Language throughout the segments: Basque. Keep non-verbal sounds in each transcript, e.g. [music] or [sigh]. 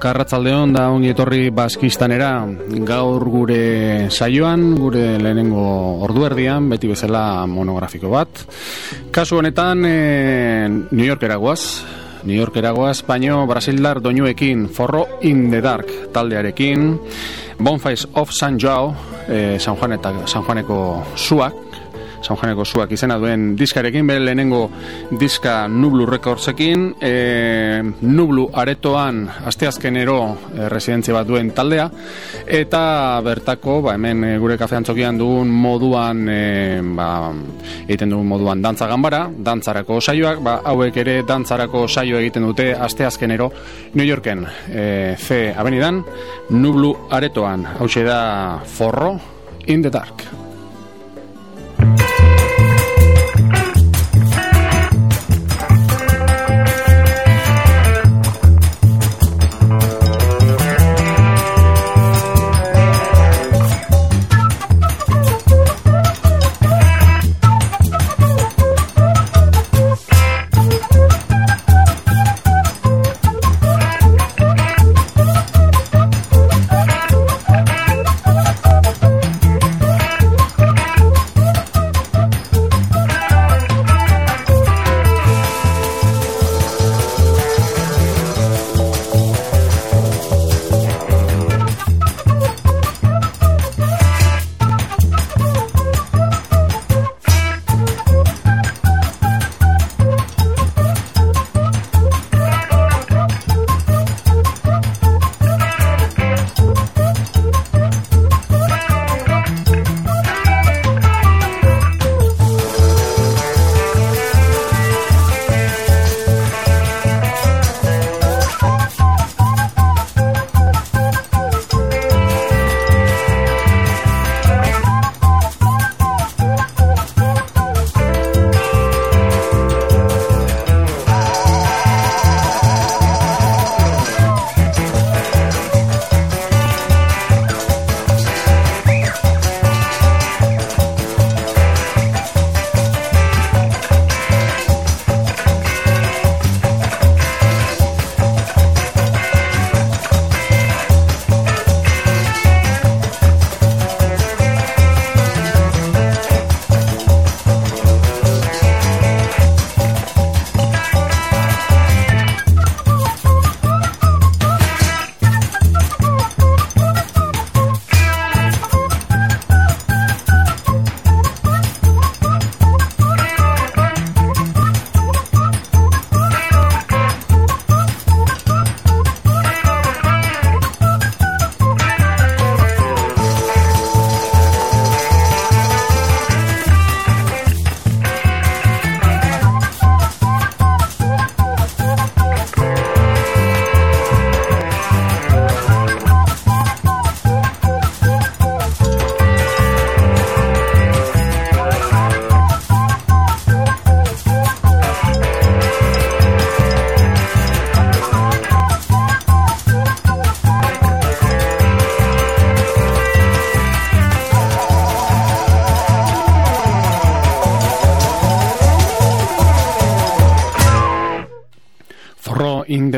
Karratzaldeon da ongi etorri baskistanera. Gaur gure saioan, gure lehenengo ordu erdian, beti bezala monografiko bat. Kasu honetan, e, New York eragoaz, New York eragoaz, baino Brasildar doinuekin, Forro in the Dark taldearekin, Bonfires of San Joao, e, San, Juan eta, San Juaneko suak, San Juaneko zuak izena duen diskarekin, bere lehenengo diska Nublu Recordsekin, e, Nublu aretoan asteazkenero e, residentzia bat duen taldea, eta bertako, ba, hemen e, gure kafean txokian dugun moduan, e, ba, egiten dugun moduan dantza ganbara, dantzarako saioak, ba, hauek ere dantzarako saio egiten dute asteazkenero New Yorken, e, C abenidan, Nublu aretoan, hau da forro, in the dark.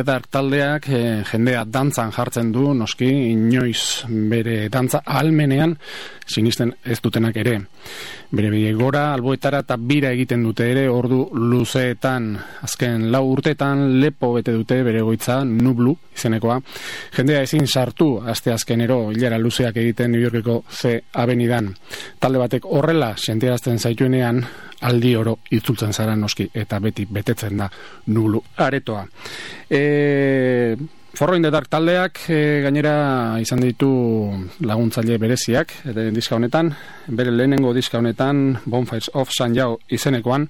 Dark taldeak e, jendea dantzan jartzen du, noski, inoiz bere dantza almenean, sinisten ez dutenak ere. Bere bide gora, alboetara eta bira egiten dute ere, ordu luzeetan, azken lau urteetan, lepo bete dute bere goitza, nublu, izenekoa. Jendea ezin sartu, azte azkenero, hilera luzeak egiten New Yorkeko ze abenidan. Talde batek horrela, sentiarazten zaituenean, aldi oro itzultzen zara noski eta beti betetzen da nulu aretoa. E, Forro in the Dark taldeak e, gainera izan ditu laguntzaile bereziak eta diska honetan, bere lehenengo diska honetan Bonfires of San Jau izenekoan.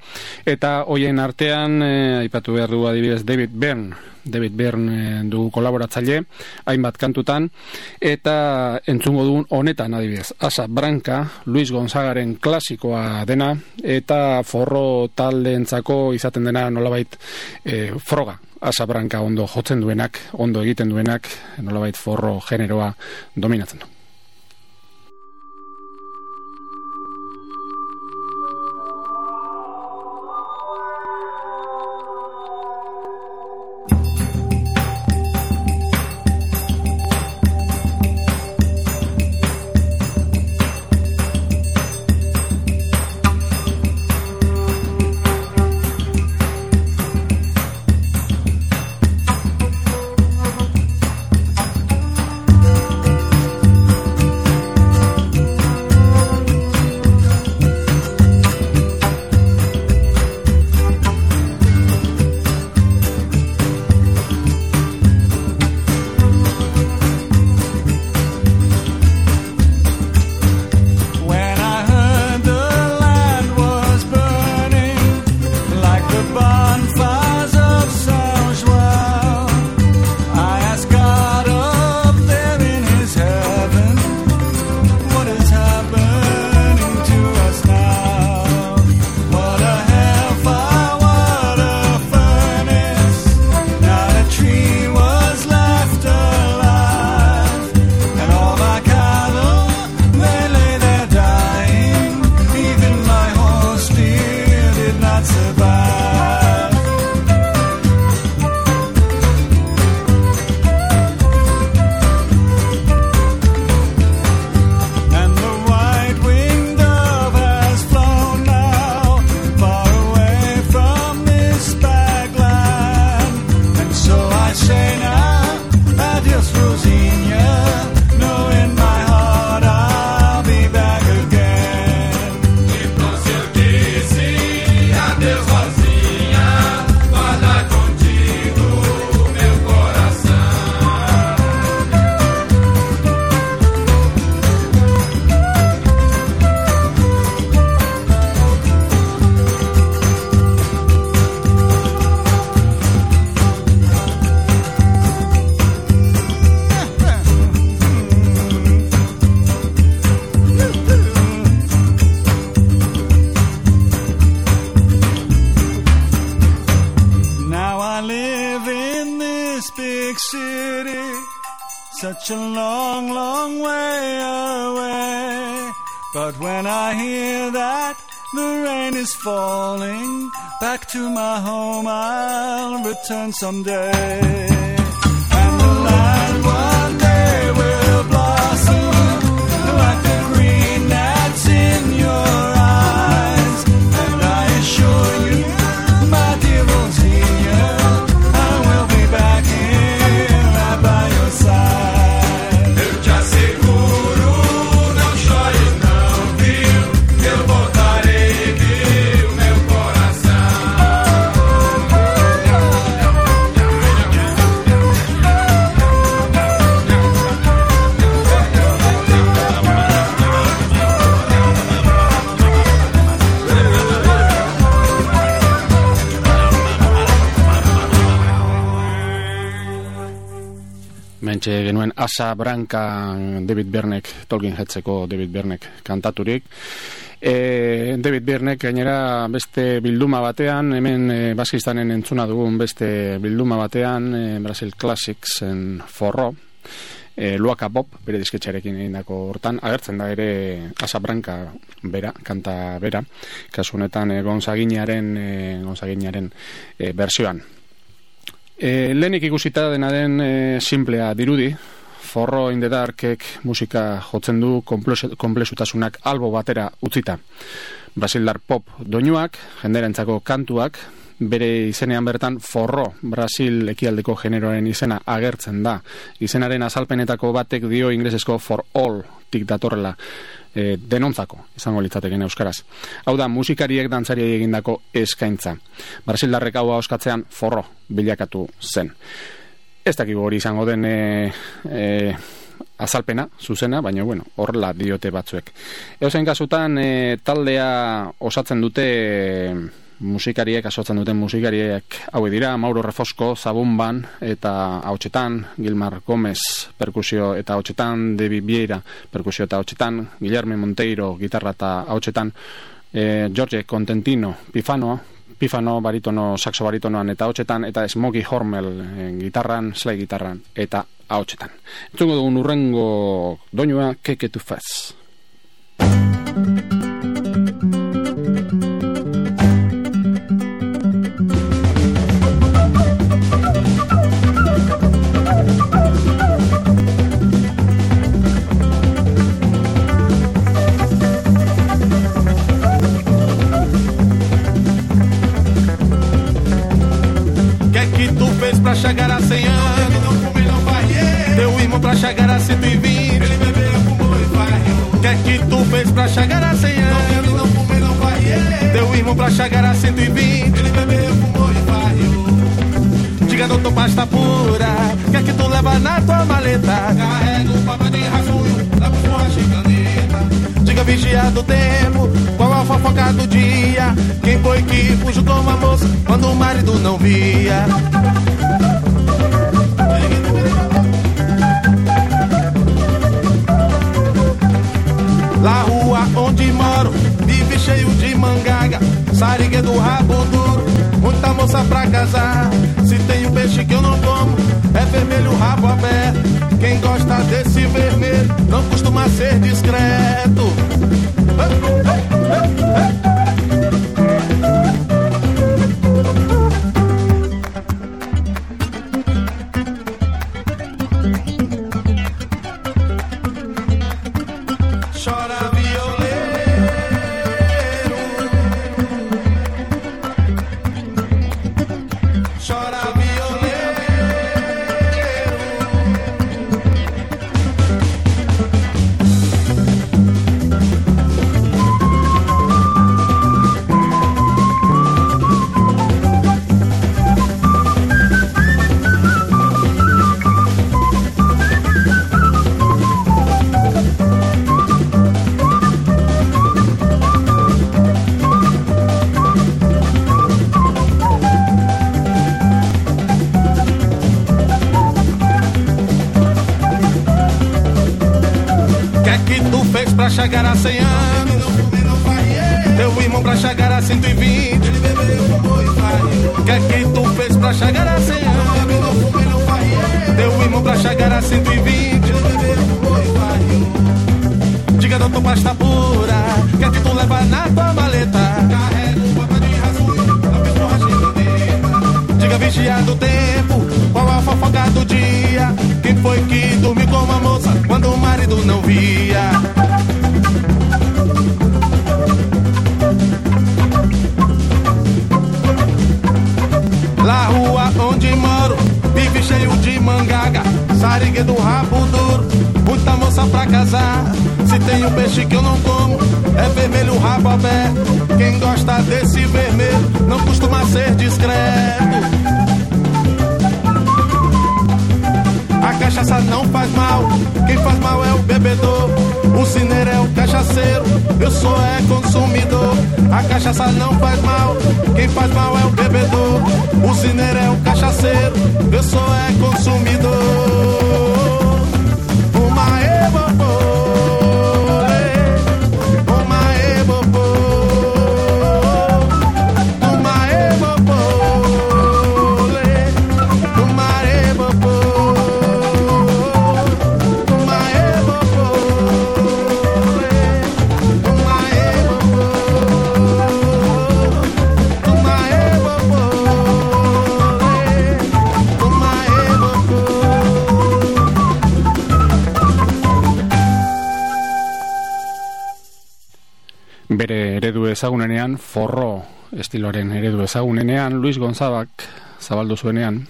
Eta hoien artean e, aipatu behar du adibidez David Byrne. David Byrne du kolaboratzaile hainbat kantutan. Eta entzungo dugun honetan adibidez Asa Branca, Luis Gonzagaren klasikoa dena eta forro taldeentzako izaten dena nolabait e, froga asabranka ondo jotzen duenak, ondo egiten duenak, nolabait forro generoa dominatzen du. Such a long, long way away. But when I hear that the rain is falling, back to my home I'll return someday. Mentxe genuen Asa Branca David Bernek, Tolkien jetzeko David Bernek kantaturik. E, David Bernek gainera beste bilduma batean, hemen e, Baskistanen entzuna dugun beste bilduma batean, e, Brasil Classics en forro, e, Luaka Bob, bere disketxarekin egindako hortan, agertzen da ere Asa Branca bera, kanta bera, kasu honetan e, Gonzaginaren, e, Gonzaginaren e, versioan. E, lehenik ikusita dena den e, simplea dirudi, forro in the darkek musika jotzen du konplexutasunak albo batera utzita. Brasildar pop doinuak, jenderentzako kantuak, bere izenean bertan forro Brasil ekialdeko generoaren izena agertzen da. Izenaren azalpenetako batek dio inglesezko for all tik datorrela e, denontzako, izango litzateken euskaraz. Hau da, musikariek dantzariei egindako eskaintza. Brasildarrek hau oskatzean forro bilakatu zen. Ez dakigu hori izango den e, e, azalpena, zuzena, baina bueno, horrela diote batzuek. Eusen kasutan, e, taldea osatzen dute musikariek, asotzen duten musikariek hau dira, Mauro Refosco, Zabumban eta hautsetan, Gilmar Gomez perkusio eta hautsetan, David Vieira perkusio eta hautsetan, Guillermo Monteiro gitarra eta hautsetan, e, George Contentino, Pifano, Pifano baritono, saxo baritonoan eta hautsetan, eta Smokey Hormel e, gitarran, slay gitarran eta hautsetan. Entzungo dugun urrengo doinua, Keke to chegar a 100 anos? Teu irmão pra chegar a 120. Ele bebeu, fumou e varreu. que que tu fez pra chegar a 100 anos? Não come, não Teu irmão pra chegar a 120. Ele bebeu, fumou e varreu. Diga, doutor, pasta pura. que que tu leva na tua maleta? Carrega o papa de rascunho, leva borracha e Diga, vigiado do tempo, qual a fofoca do dia? Quem foi que fugiu com a moça quando o marido não via? Lá rua onde moro, vive cheio de mangaga, sarigue do rabo duro, muita moça pra casar. Se tem um peixe que eu não como, é vermelho rabo aberto. Quem gosta desse vermelho não costuma ser discreto. Chora Deu irmão pra chegar a 120. Diga doutor pasta pura, que é que tu leva na tua maleta? Diga vigiado o tempo, qual a fofoca do dia? Quem foi que dormiu com uma moça quando o marido não via? Do rabo duro, muita moça pra casar. Se tem um peixe que eu não como, é vermelho rabo aberto. Quem gosta desse vermelho não costuma ser discreto. A cachaça não faz mal, quem faz mal é o bebedor. O cineiro é o cachaceiro, eu sou é consumidor. A cachaça não faz mal, quem faz mal é o bebedor. O cineiro é o cachaceiro, eu sou é consumidor. my ever boy. Ezagunenean, forro estiloaren eredu ezagunenean, Luis Gonzabak zabaldu zuenean,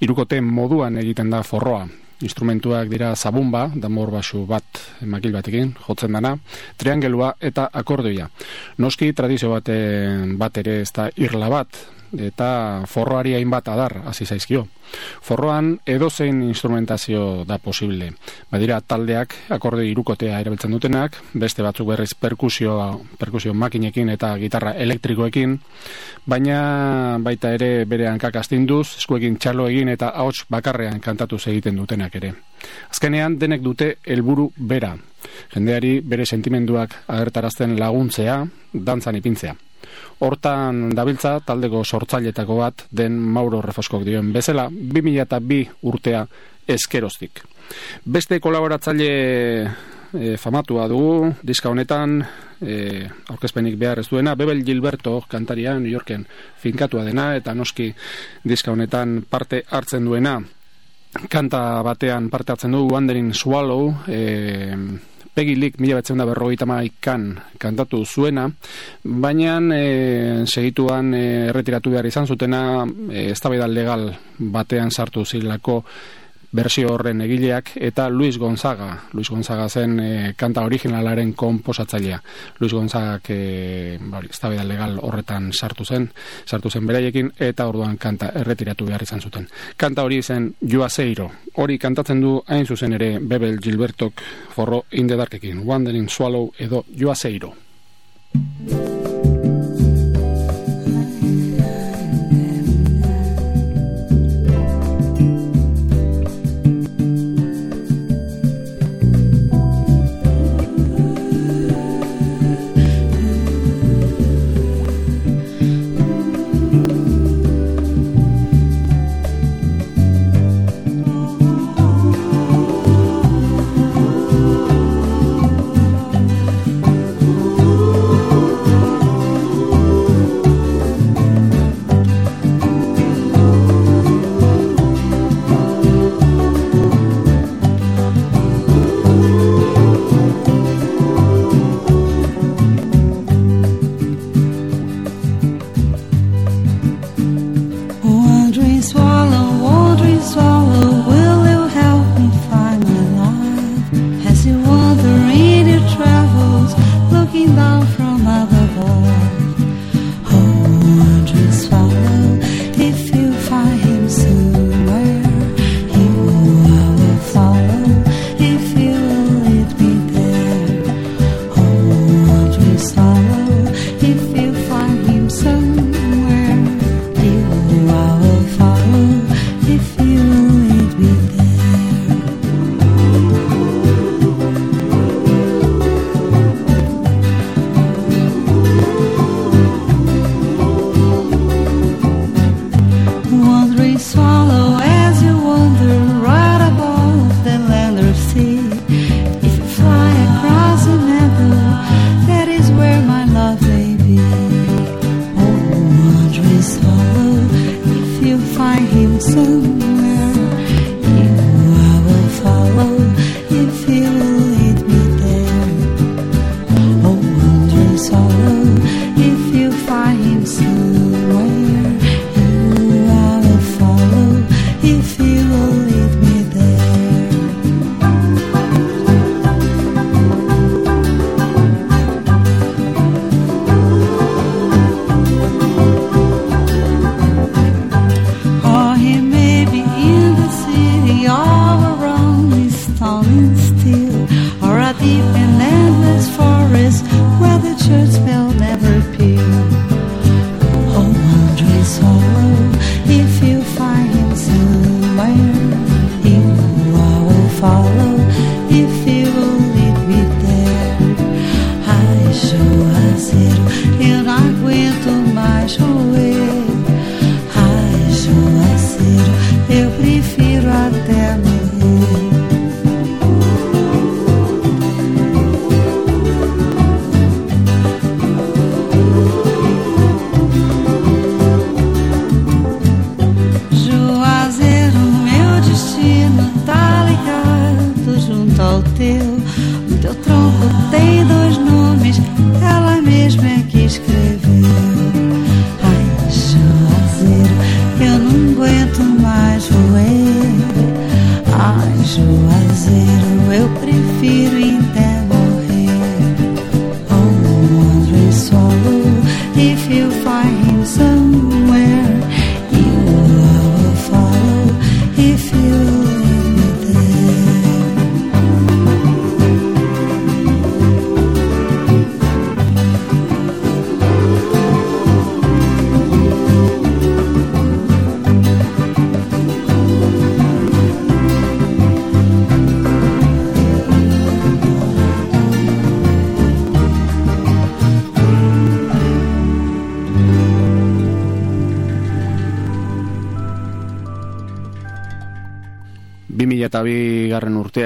irukote moduan egiten da forroa. Instrumentuak dira zabumba, damor basu bat makil batekin, jotzen dana, triangelua eta akordoia. Noski tradizio baten bat ere ez da irla bat, eta forroari hainbat adar hasi zaizkio. Forroan edozein instrumentazio da posible. Badira taldeak akorde irukotea erabiltzen dutenak, beste batzuk berriz perkusio, perkusio makinekin eta gitarra elektrikoekin, baina baita ere bere hankak astinduz, eskuekin txalo egin eta ahots bakarrean kantatu egiten dutenak ere. Azkenean denek dute helburu bera. Jendeari bere sentimenduak agertarazten laguntzea, dantzan ipintzea. Hortan dabiltza taldeko sortzailetako bat den Mauro Refoskok dioen bezala 2002 urtea eskeroztik. Beste kolaboratzaile e, famatua dugu diska honetan e, aurkezpenik behar ez duena Bebel Gilberto kantaria New Yorken finkatua dena eta noski diska honetan parte hartzen duena kanta batean parte hartzen du Wandering Swallow e, Pegilik mila betzen da berrogeita maikan kantatu zuena, baina e, segituan e, erretiratu behar izan zutena e, ez legal batean sartu zilako bersio horren egileak eta Luis Gonzaga, Luis Gonzaga zen e, kanta originalaren konposatzailea. Luis Gonzaga e, ba, eztabaida legal horretan sartu zen, sartu zen beraiekin eta orduan kanta erretiratu behar izan zuten. Kanta hori zen Joaseiro. Hori kantatzen du hain zuzen ere Bebel Gilbertok forro indedarkekin. Wandering Swallow edo Joaseiro. eta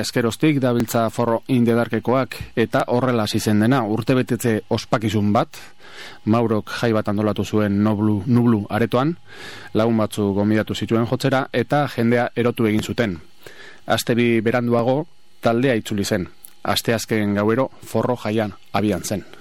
eskeroztik dabiltza forro indedarkekoak eta horrela zizen dena urte betetze ospakizun bat. Maurok jai bat andolatu zuen noblu, nublu aretoan lagun batzu gomidatu zituen jotzera eta jendea erotu egin zuten. Aste bi beranduago taldea itzuli zen. Asteazken gauero forro jaian abian zen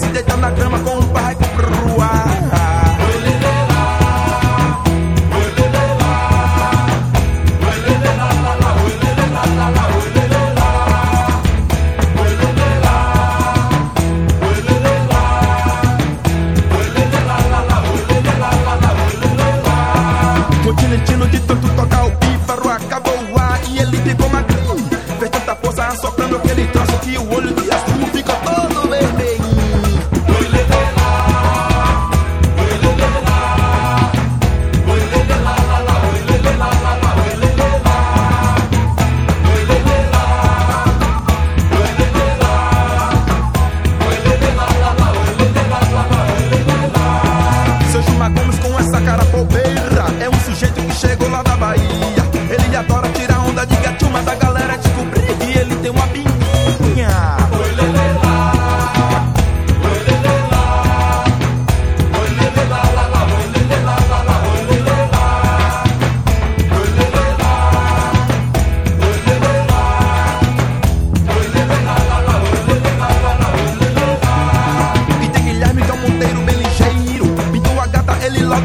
se deitar na cama com um barco pro ar.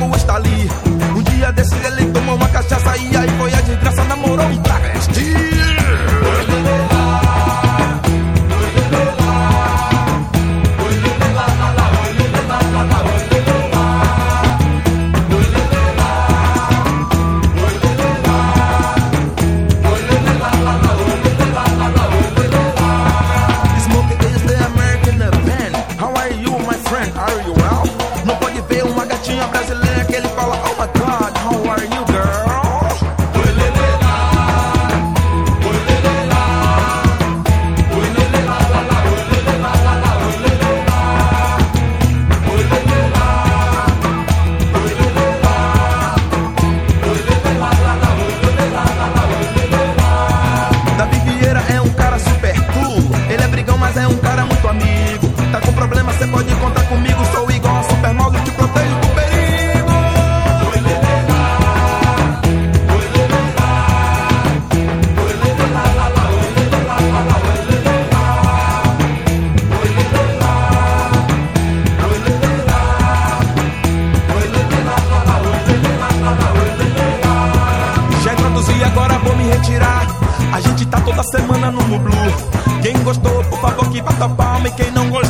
Paulo está ali. A gente tá toda semana no Mublu. Quem gostou, por favor, que bata palma. E quem não gostou,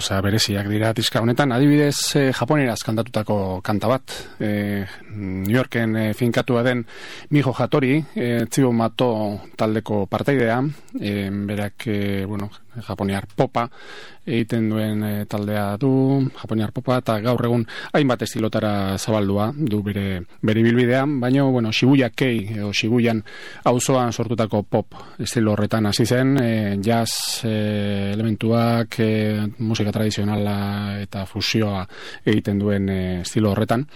gauza bereziak dira diska honetan. Adibidez e, japoneraz kantatutako kanta bat e, New Yorken e, finkatua den Mijo Jatori e, Mato taldeko parteidea e, berak e, bueno, japoniar popa egiten duen e, taldea du, japoniar popa eta gaur egun hainbat estilotara zabaldua du bere, bere bilbidean, baina bueno, Shibuya Kei edo Shibuyan auzoan sortutako pop estilo horretan hasi zen, e, jazz e, elementuak, e, musika tradizionala eta fusioa egiten duen e, estilo horretan.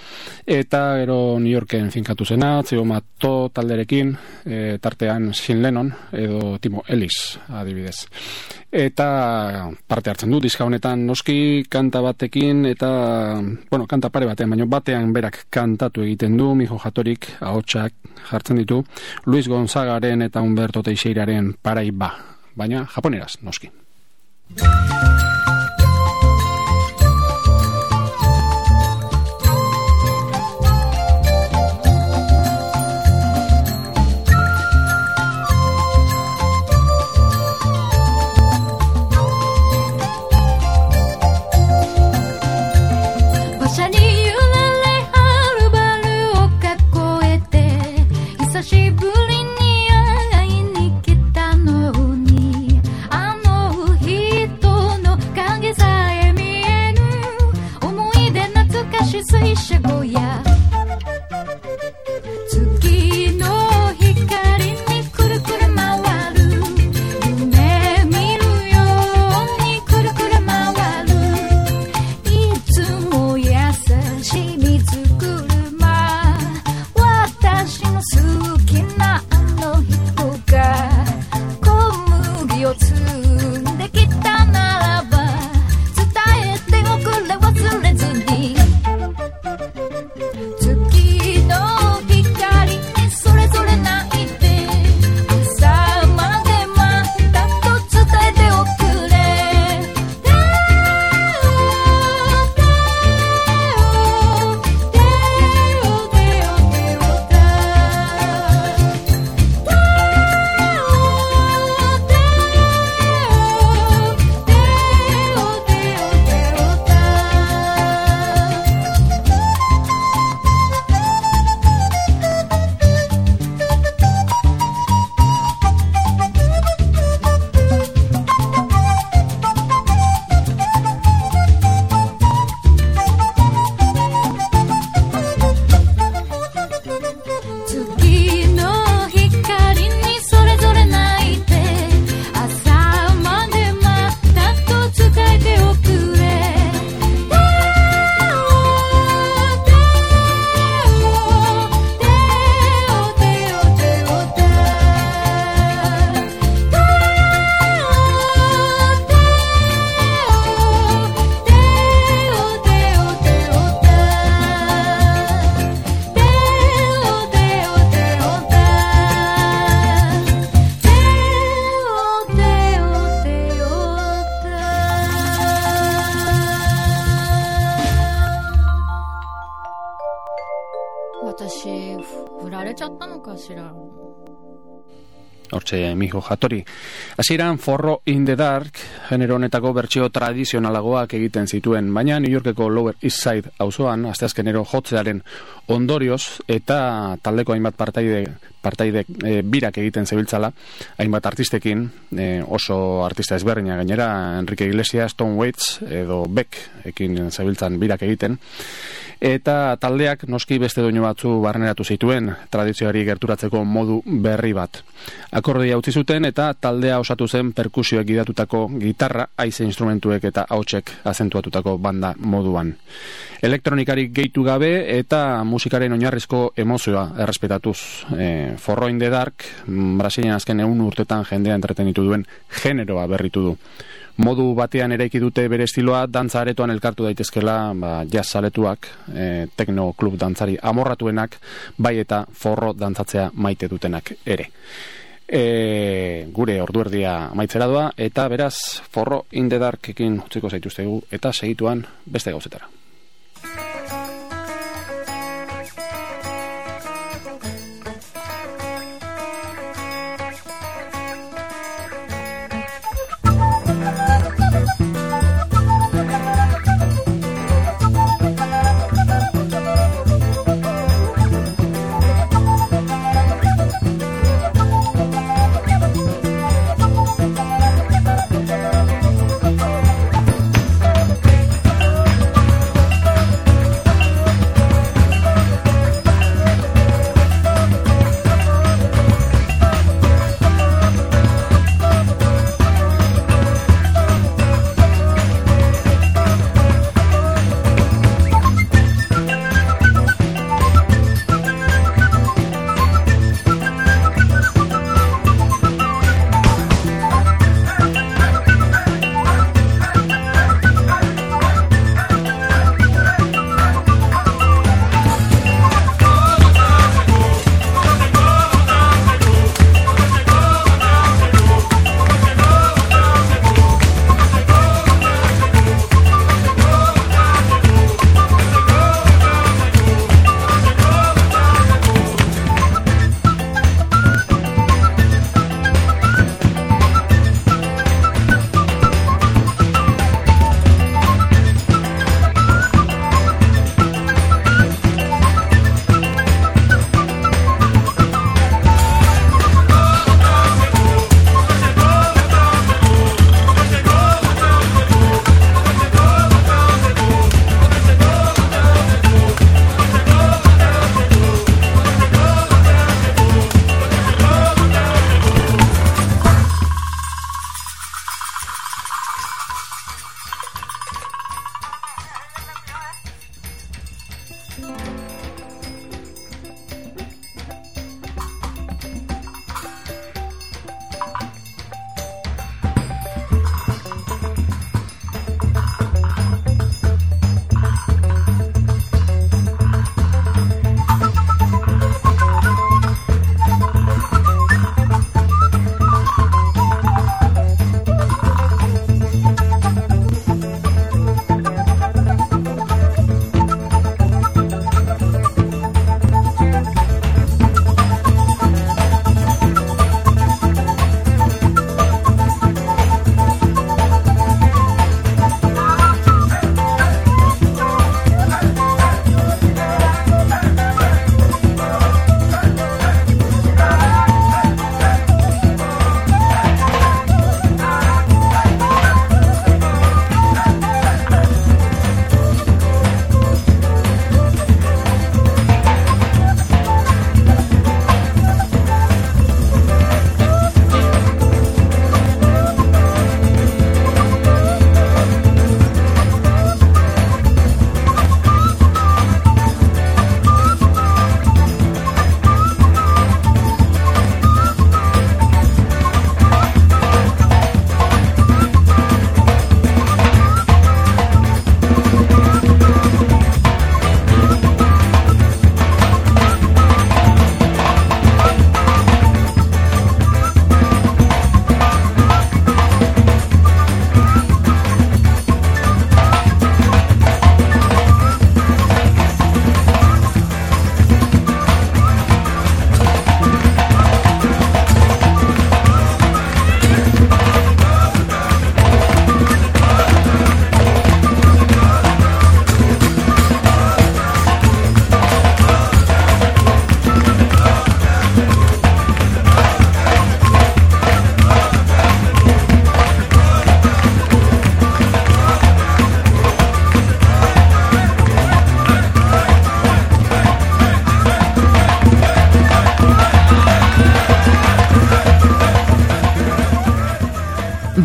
Eta gero New Yorken finkatu zena, Mato talderekin, e, tartean Shin Lennon edo Timo Ellis adibidez eta parte hartzen du diska honetan noski kanta batekin eta bueno, kanta pare batean, baina batean berak kantatu egiten du, Mijo Jatorik ahotsak jartzen ditu, Luis Gonzagaren eta Humberto Teixeiraren paraiba, baina japoneraz noski. Hortxe, mijo jatori. Hasieran forro in the dark, genero honetako bertsio tradizionalagoak egiten zituen, baina New Yorkeko Lower East Side auzoan asteazkenero jotzearen ondorioz eta taldeko hainbat partaide partaide e, birak egiten zebiltzala, hainbat artistekin, e, oso artista ezberdina gainera, Enrique Iglesias, Tom Waits edo Beck ekin zebiltzan birak egiten, eta taldeak noski beste doinu batzu barneratu zituen tradizioari gerturatzeko modu berri bat. Akordia utzi zuten eta taldea osatu zen perkusioek gidatutako gitarra, aize instrumentuek eta hautsek azentuatutako banda moduan. Elektronikarik gehitu gabe eta musikaren oinarrizko emozioa errespetatuz. E, forro in the dark, Brasilian azken egun urtetan jendea entretenitu duen generoa berritu du. Modu batean eraiki dute bere estiloa dantza aretoan elkartu daitezkela ba, jazz saletuak e, tekno klub dantzari amorratuenak bai eta forro dantzatzea maite dutenak ere. E, gure orduerdia maitzera doa eta beraz forro in the dark ekin utziko zaituztegu eta segituan beste gauzetara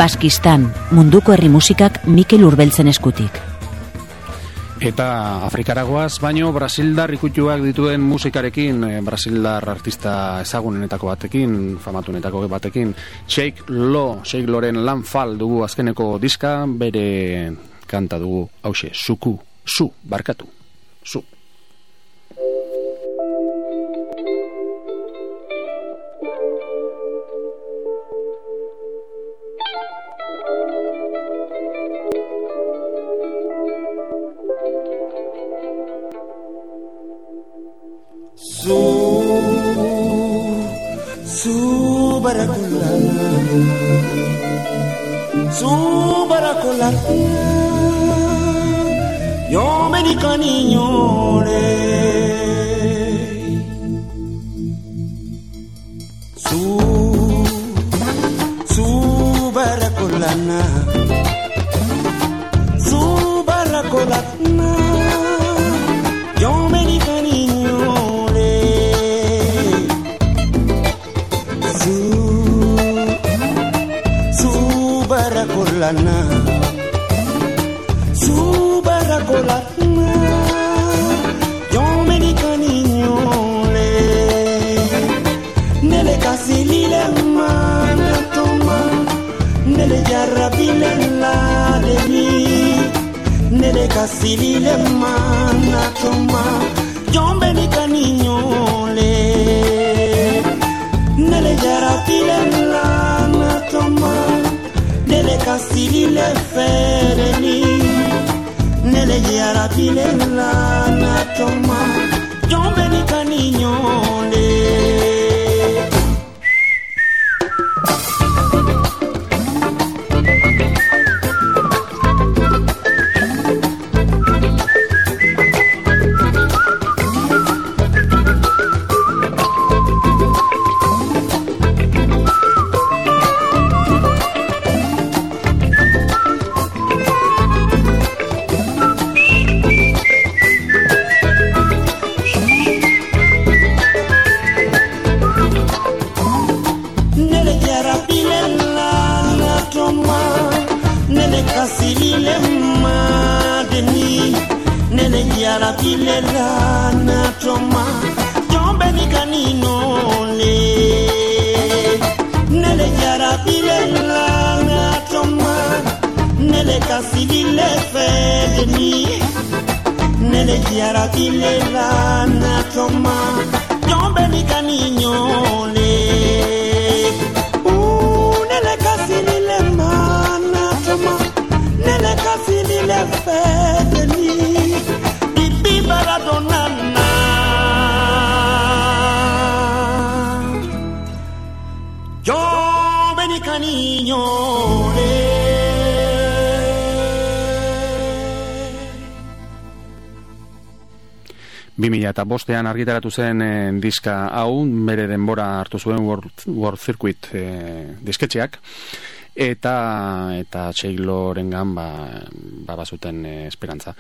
Baskistan, munduko herri musikak Mikel Urbeltzen eskutik. Eta Afrikaragoaz, baino Brasildar ikutuak dituen musikarekin, eh, Brasildar artista ezagunenetako batekin, famatunetako batekin, Sheik Lo, Sheik Loren Lanfal dugu azkeneko diska, bere kanta dugu, hause, suku, su, barkatu, su. Su baracola yo me di caniñore su su baracolana kolana subaka kolana yomenikani nyole. Nele kasilile mana toma nele jarabile ladeli nele kasilile mana toma facile fereni nelejiyarabile lana coma jɔn bɛ ni ka ni ɲɔgɔn le. Bostean argitaratu zen eh, diska hau, bere denbora hartu zuen World, World Circuit eh, disketxeak, eta eta Txeilorengan ba, ba bazuten eh, esperantza.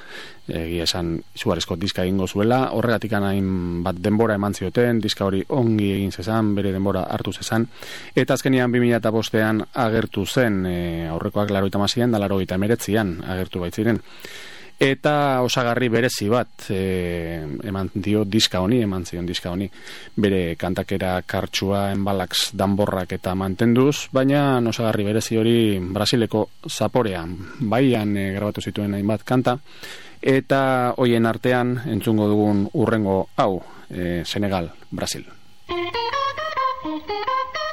Egia esan izugarrizko diska egingo zuela, horregatik hain bat denbora eman zioten, diska hori ongi egin zezan, bere denbora hartu zezan, eta azkenian 2000 eta bostean agertu zen, eh, aurrekoak laro eta mazien, da laro eta emeretzian agertu baitziren eta osagarri berezi bat e, eman dio diska honi, eman zion diska honi. Bere kantakera kartsua, enbalaks, danborrak eta mantenduz, baina osagarri berezi hori Brasileko zaporean, baian e, grabatu zituen hainbat kanta, eta hoien artean entzungo dugun urrengo hau, e, Senegal, Brasil. [laughs]